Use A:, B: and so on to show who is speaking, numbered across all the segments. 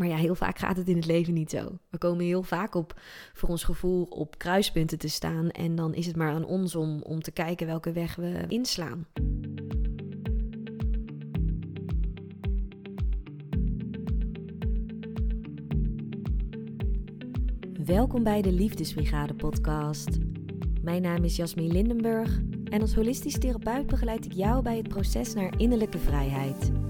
A: Maar ja, heel vaak gaat het in het leven niet zo. We komen heel vaak op, voor ons gevoel, op kruispunten te staan. En dan is het maar aan ons om, om te kijken welke weg we inslaan. Welkom bij de Liefdesbrigade podcast. Mijn naam is Jasmine Lindenburg en als holistisch therapeut begeleid ik jou bij het proces naar innerlijke vrijheid.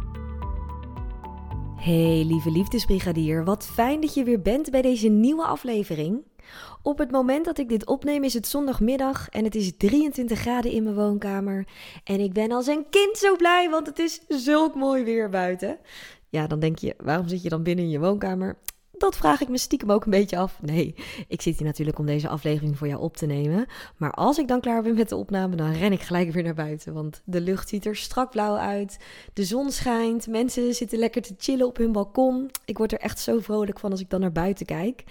A: Hey lieve liefdesbrigadier, wat fijn dat je weer bent bij deze nieuwe aflevering. Op het moment dat ik dit opneem is het zondagmiddag en het is 23 graden in mijn woonkamer. En ik ben als een kind zo blij, want het is zulk mooi weer buiten. Ja, dan denk je, waarom zit je dan binnen in je woonkamer? Dat vraag ik me stiekem ook een beetje af. Nee, ik zit hier natuurlijk om deze aflevering voor jou op te nemen. Maar als ik dan klaar ben met de opname, dan ren ik gelijk weer naar buiten. Want de lucht ziet er strak blauw uit. De zon schijnt. Mensen zitten lekker te chillen op hun balkon. Ik word er echt zo vrolijk van als ik dan naar buiten kijk.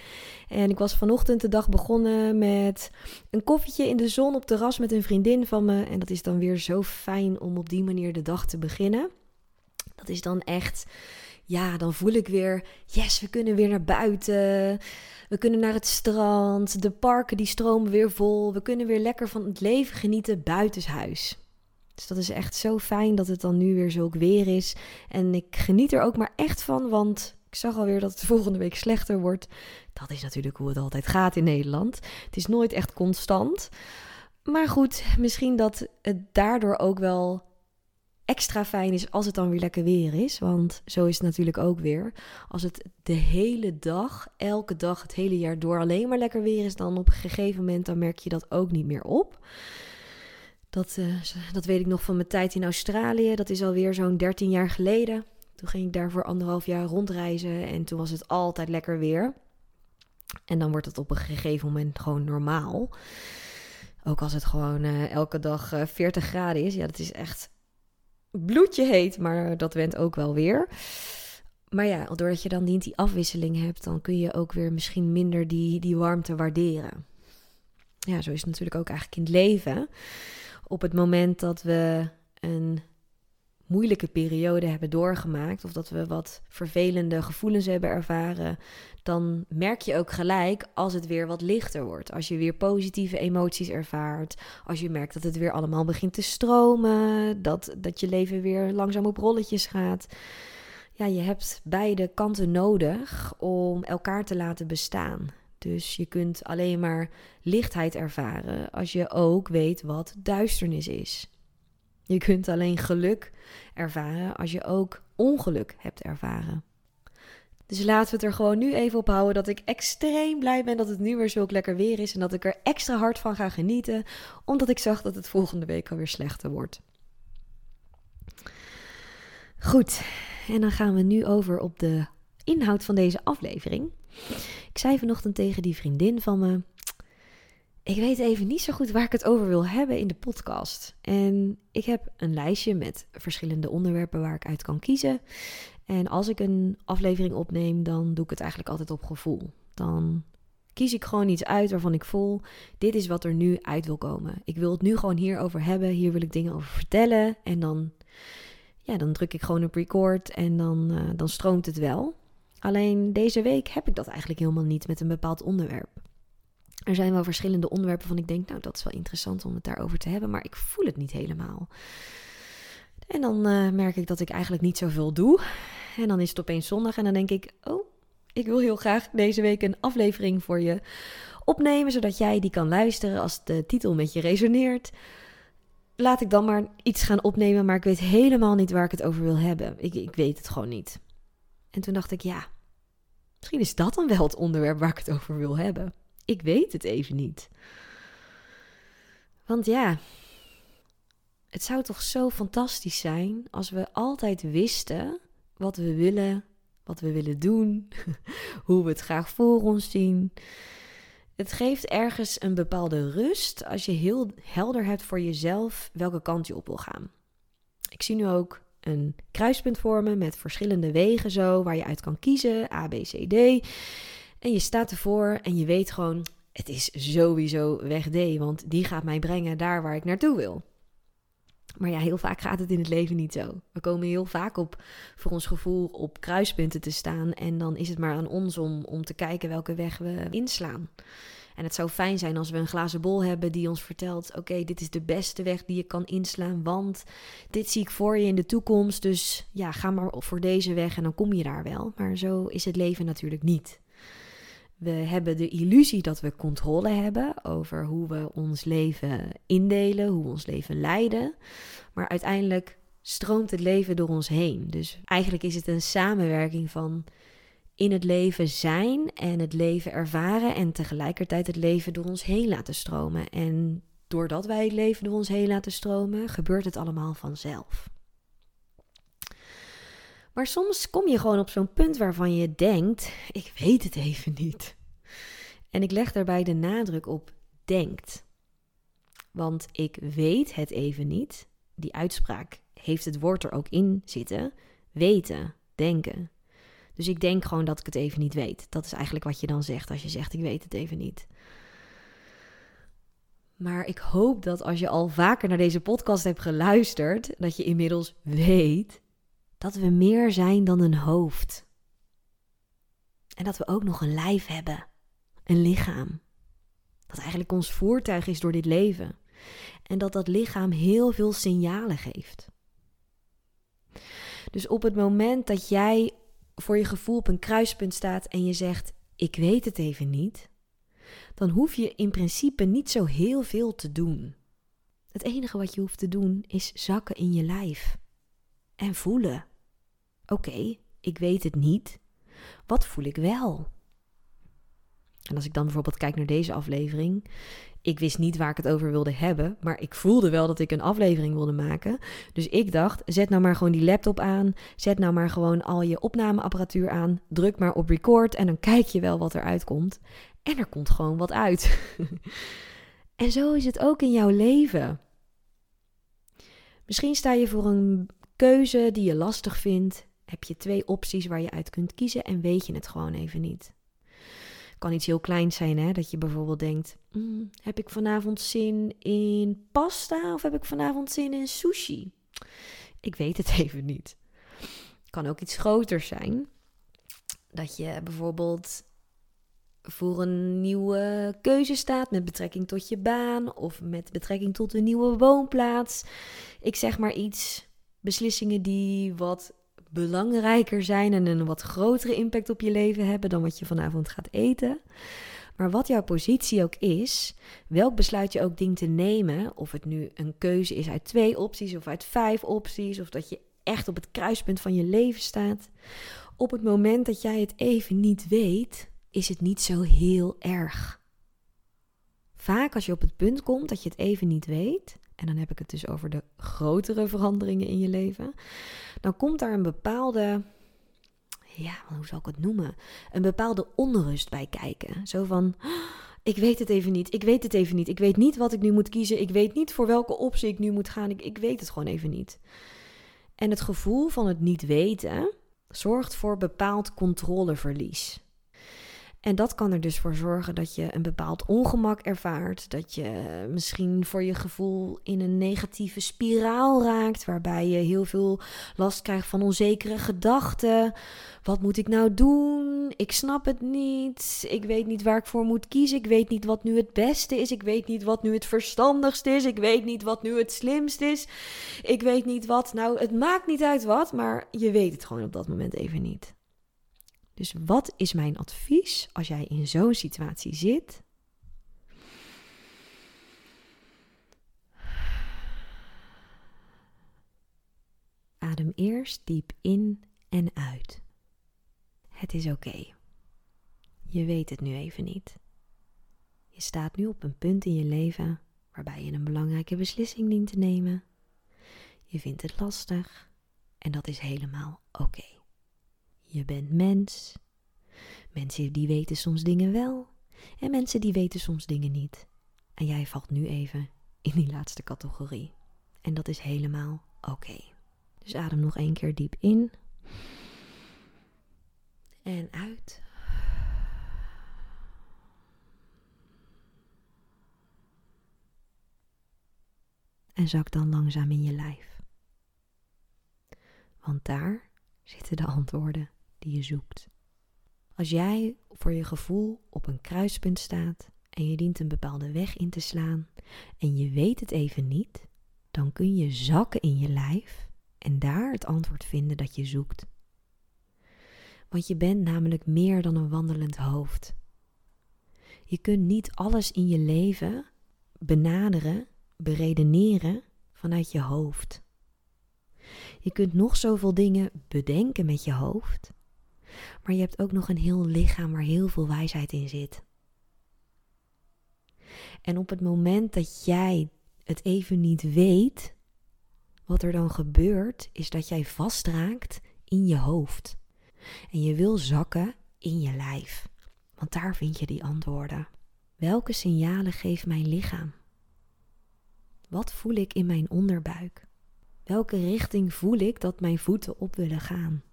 A: En ik was vanochtend de dag begonnen met een koffietje in de zon op terras met een vriendin van me. En dat is dan weer zo fijn om op die manier de dag te beginnen. Dat is dan echt ja, dan voel ik weer, yes, we kunnen weer naar buiten. We kunnen naar het strand. De parken die stromen weer vol. We kunnen weer lekker van het leven genieten buitenshuis. Dus dat is echt zo fijn dat het dan nu weer zulk weer is. En ik geniet er ook maar echt van, want ik zag alweer dat het volgende week slechter wordt. Dat is natuurlijk hoe het altijd gaat in Nederland. Het is nooit echt constant. Maar goed, misschien dat het daardoor ook wel extra fijn is als het dan weer lekker weer is. Want zo is het natuurlijk ook weer. Als het de hele dag, elke dag, het hele jaar door alleen maar lekker weer is, dan op een gegeven moment dan merk je dat ook niet meer op. Dat, uh, dat weet ik nog van mijn tijd in Australië. Dat is alweer zo'n 13 jaar geleden. Toen ging ik daar voor anderhalf jaar rondreizen en toen was het altijd lekker weer. En dan wordt het op een gegeven moment gewoon normaal. Ook als het gewoon uh, elke dag uh, 40 graden is. Ja, dat is echt bloedje heet, maar dat went ook wel weer. Maar ja, doordat je dan niet die afwisseling hebt, dan kun je ook weer misschien minder die, die warmte waarderen. Ja, zo is het natuurlijk ook eigenlijk in het leven. Op het moment dat we een moeilijke periode hebben doorgemaakt, of dat we wat vervelende gevoelens hebben ervaren, dan merk je ook gelijk als het weer wat lichter wordt. Als je weer positieve emoties ervaart, als je merkt dat het weer allemaal begint te stromen, dat, dat je leven weer langzaam op rolletjes gaat. Ja, je hebt beide kanten nodig om elkaar te laten bestaan. Dus je kunt alleen maar lichtheid ervaren als je ook weet wat duisternis is. Je kunt alleen geluk ervaren als je ook ongeluk hebt ervaren. Dus laten we het er gewoon nu even op houden dat ik extreem blij ben dat het nu weer zulk lekker weer is en dat ik er extra hard van ga genieten, omdat ik zag dat het volgende week alweer slechter wordt. Goed, en dan gaan we nu over op de inhoud van deze aflevering. Ik zei vanochtend tegen die vriendin van me: ik weet even niet zo goed waar ik het over wil hebben in de podcast. En ik heb een lijstje met verschillende onderwerpen waar ik uit kan kiezen. En als ik een aflevering opneem, dan doe ik het eigenlijk altijd op gevoel. Dan kies ik gewoon iets uit waarvan ik voel, dit is wat er nu uit wil komen. Ik wil het nu gewoon hierover hebben, hier wil ik dingen over vertellen. En dan, ja, dan druk ik gewoon op record en dan, uh, dan stroomt het wel. Alleen deze week heb ik dat eigenlijk helemaal niet met een bepaald onderwerp. Er zijn wel verschillende onderwerpen van ik denk, nou dat is wel interessant om het daarover te hebben, maar ik voel het niet helemaal. En dan uh, merk ik dat ik eigenlijk niet zoveel doe. En dan is het opeens zondag en dan denk ik, oh, ik wil heel graag deze week een aflevering voor je opnemen, zodat jij die kan luisteren als de titel met je resoneert. Laat ik dan maar iets gaan opnemen, maar ik weet helemaal niet waar ik het over wil hebben. Ik, ik weet het gewoon niet. En toen dacht ik, ja, misschien is dat dan wel het onderwerp waar ik het over wil hebben. Ik weet het even niet. Want ja, het zou toch zo fantastisch zijn als we altijd wisten wat we willen, wat we willen doen, hoe we het graag voor ons zien. Het geeft ergens een bepaalde rust als je heel helder hebt voor jezelf welke kant je op wil gaan. Ik zie nu ook een kruispunt vormen met verschillende wegen zo, waar je uit kan kiezen, A, B, C, D. En je staat ervoor en je weet gewoon, het is sowieso weg D, want die gaat mij brengen daar waar ik naartoe wil. Maar ja, heel vaak gaat het in het leven niet zo. We komen heel vaak op, voor ons gevoel, op kruispunten te staan. En dan is het maar aan ons om, om te kijken welke weg we inslaan. En het zou fijn zijn als we een glazen bol hebben die ons vertelt: oké, dit is de beste weg die je kan inslaan, want dit zie ik voor je in de toekomst. Dus ja, ga maar voor deze weg en dan kom je daar wel. Maar zo is het leven natuurlijk niet. We hebben de illusie dat we controle hebben over hoe we ons leven indelen, hoe we ons leven leiden. Maar uiteindelijk stroomt het leven door ons heen. Dus eigenlijk is het een samenwerking van in het leven zijn en het leven ervaren en tegelijkertijd het leven door ons heen laten stromen. En doordat wij het leven door ons heen laten stromen, gebeurt het allemaal vanzelf. Maar soms kom je gewoon op zo'n punt waarvan je denkt: ik weet het even niet. En ik leg daarbij de nadruk op denkt. Want ik weet het even niet. Die uitspraak heeft het woord er ook in zitten. Weten, denken. Dus ik denk gewoon dat ik het even niet weet. Dat is eigenlijk wat je dan zegt als je zegt: Ik weet het even niet. Maar ik hoop dat als je al vaker naar deze podcast hebt geluisterd, dat je inmiddels weet dat we meer zijn dan een hoofd. En dat we ook nog een lijf hebben, een lichaam. Dat eigenlijk ons voertuig is door dit leven. En dat dat lichaam heel veel signalen geeft. Dus op het moment dat jij voor je gevoel op een kruispunt staat en je zegt: Ik weet het even niet, dan hoef je in principe niet zo heel veel te doen. Het enige wat je hoeft te doen is zakken in je lijf en voelen. Oké, ik weet het niet. Wat voel ik wel? En als ik dan bijvoorbeeld kijk naar deze aflevering, ik wist niet waar ik het over wilde hebben, maar ik voelde wel dat ik een aflevering wilde maken. Dus ik dacht, zet nou maar gewoon die laptop aan, zet nou maar gewoon al je opnameapparatuur aan, druk maar op record en dan kijk je wel wat eruit komt. En er komt gewoon wat uit. en zo is het ook in jouw leven. Misschien sta je voor een keuze die je lastig vindt. Heb je twee opties waar je uit kunt kiezen en weet je het gewoon even niet kan iets heel kleins zijn, hè? Dat je bijvoorbeeld denkt: mm, heb ik vanavond zin in pasta of heb ik vanavond zin in sushi? Ik weet het even niet. Kan ook iets groters zijn. Dat je bijvoorbeeld voor een nieuwe keuze staat met betrekking tot je baan of met betrekking tot een nieuwe woonplaats. Ik zeg maar iets, beslissingen die wat belangrijker zijn en een wat grotere impact op je leven hebben dan wat je vanavond gaat eten. Maar wat jouw positie ook is, welk besluit je ook dient te nemen, of het nu een keuze is uit twee opties of uit vijf opties, of dat je echt op het kruispunt van je leven staat, op het moment dat jij het even niet weet, is het niet zo heel erg. Vaak als je op het punt komt dat je het even niet weet, en dan heb ik het dus over de grotere veranderingen in je leven, dan komt daar een bepaalde, ja, hoe zal ik het noemen? Een bepaalde onrust bij kijken. Zo van, ik weet het even niet, ik weet het even niet, ik weet niet wat ik nu moet kiezen, ik weet niet voor welke optie ik nu moet gaan, ik, ik weet het gewoon even niet. En het gevoel van het niet weten zorgt voor bepaald controleverlies. En dat kan er dus voor zorgen dat je een bepaald ongemak ervaart. Dat je misschien voor je gevoel in een negatieve spiraal raakt. Waarbij je heel veel last krijgt van onzekere gedachten. Wat moet ik nou doen? Ik snap het niet. Ik weet niet waar ik voor moet kiezen. Ik weet niet wat nu het beste is. Ik weet niet wat nu het verstandigste is. Ik weet niet wat nu het slimst is. Ik weet niet wat. Nou, het maakt niet uit wat, maar je weet het gewoon op dat moment even niet. Dus wat is mijn advies als jij in zo'n situatie zit? Adem eerst diep in en uit. Het is oké. Je weet het nu even niet. Je staat nu op een punt in je leven waarbij je een belangrijke beslissing dient te nemen. Je vindt het lastig en dat is helemaal oké. Je bent mens. Mensen die weten soms dingen wel En mensen die weten soms dingen niet. En jij valt nu even in die laatste categorie. En dat is helemaal oké. Dus adem nog één keer diep in. En uit. En zak dan langzaam in je lijf. Want daar zitten de antwoorden die je zoekt. Als jij voor je gevoel op een kruispunt staat en je dient een bepaalde weg in te slaan en je weet het even niet, dan kun je zakken in je lijf en daar het antwoord vinden dat je zoekt. Want je bent namelijk meer dan een wandelend hoofd. Je kunt niet alles in je leven benaderen, beredeneren vanuit je hoofd. Je kunt nog zoveel dingen bedenken met je hoofd, maar je hebt ook nog een heel lichaam waar heel veel wijsheid in zit. En op het moment dat jij het even niet weet, wat er dan gebeurt, is dat jij vastraakt in je hoofd. En je wil zakken in je lijf. Want daar vind je die antwoorden. Welke signalen geeft mijn lichaam? Wat voel ik in mijn onderbuik? Welke richting voel ik dat mijn voeten op willen gaan?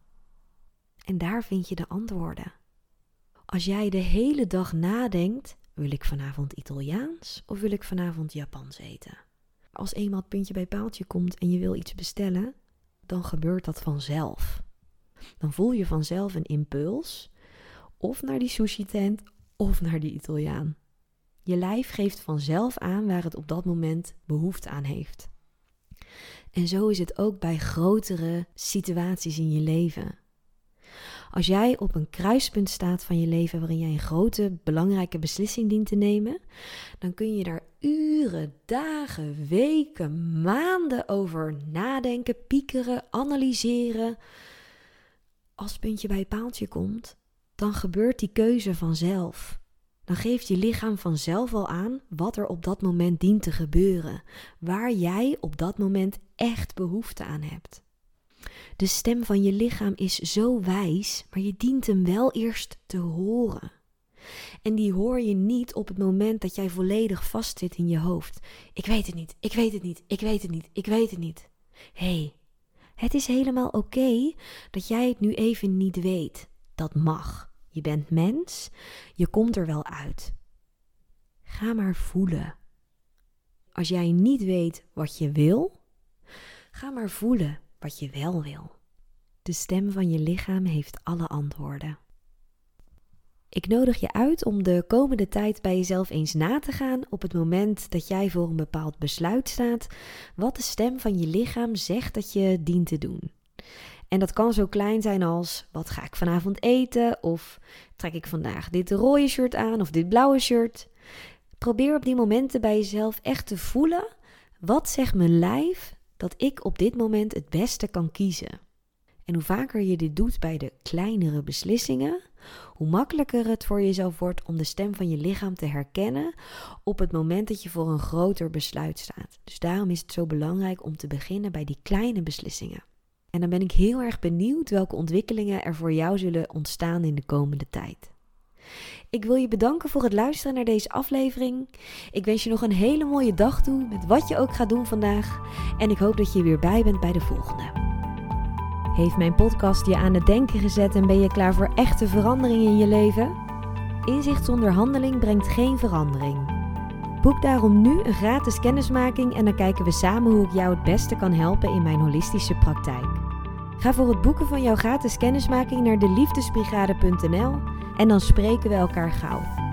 A: En daar vind je de antwoorden. Als jij de hele dag nadenkt, wil ik vanavond Italiaans of wil ik vanavond Japans eten? Als eenmaal het puntje bij paaltje komt en je wil iets bestellen, dan gebeurt dat vanzelf. Dan voel je vanzelf een impuls, of naar die sushi tent of naar die Italiaan. Je lijf geeft vanzelf aan waar het op dat moment behoefte aan heeft. En zo is het ook bij grotere situaties in je leven. Als jij op een kruispunt staat van je leven waarin jij een grote, belangrijke beslissing dient te nemen, dan kun je daar uren, dagen, weken, maanden over nadenken, piekeren, analyseren. Als puntje bij paaltje komt, dan gebeurt die keuze vanzelf. Dan geeft je lichaam vanzelf al aan wat er op dat moment dient te gebeuren, waar jij op dat moment echt behoefte aan hebt. De stem van je lichaam is zo wijs, maar je dient hem wel eerst te horen. En die hoor je niet op het moment dat jij volledig vastzit in je hoofd. Ik weet het niet, ik weet het niet, ik weet het niet, ik weet het niet. Hé, hey, het is helemaal oké dat jij het nu even niet weet. Dat mag. Je bent mens, je komt er wel uit. Ga maar voelen. Als jij niet weet wat je wil, ga maar voelen wat je wel wil. De stem van je lichaam heeft alle antwoorden. Ik nodig je uit om de komende tijd bij jezelf eens na te gaan op het moment dat jij voor een bepaald besluit staat, wat de stem van je lichaam zegt dat je dient te doen. En dat kan zo klein zijn als: wat ga ik vanavond eten? Of trek ik vandaag dit rode shirt aan of dit blauwe shirt? Probeer op die momenten bij jezelf echt te voelen: wat zegt mijn lijf dat ik op dit moment het beste kan kiezen? En hoe vaker je dit doet bij de kleinere beslissingen, hoe makkelijker het voor jezelf wordt om de stem van je lichaam te herkennen op het moment dat je voor een groter besluit staat. Dus daarom is het zo belangrijk om te beginnen bij die kleine beslissingen. En dan ben ik heel erg benieuwd welke ontwikkelingen er voor jou zullen ontstaan in de komende tijd. Ik wil je bedanken voor het luisteren naar deze aflevering. Ik wens je nog een hele mooie dag toe met wat je ook gaat doen vandaag. En ik hoop dat je weer bij bent bij de volgende. Heeft mijn podcast je aan het denken gezet en ben je klaar voor echte verandering in je leven? Inzicht zonder handeling brengt geen verandering. Boek daarom nu een gratis kennismaking en dan kijken we samen hoe ik jou het beste kan helpen in mijn holistische praktijk. Ga voor het boeken van jouw gratis kennismaking naar deliefdesbrigade.nl en dan spreken we elkaar gauw.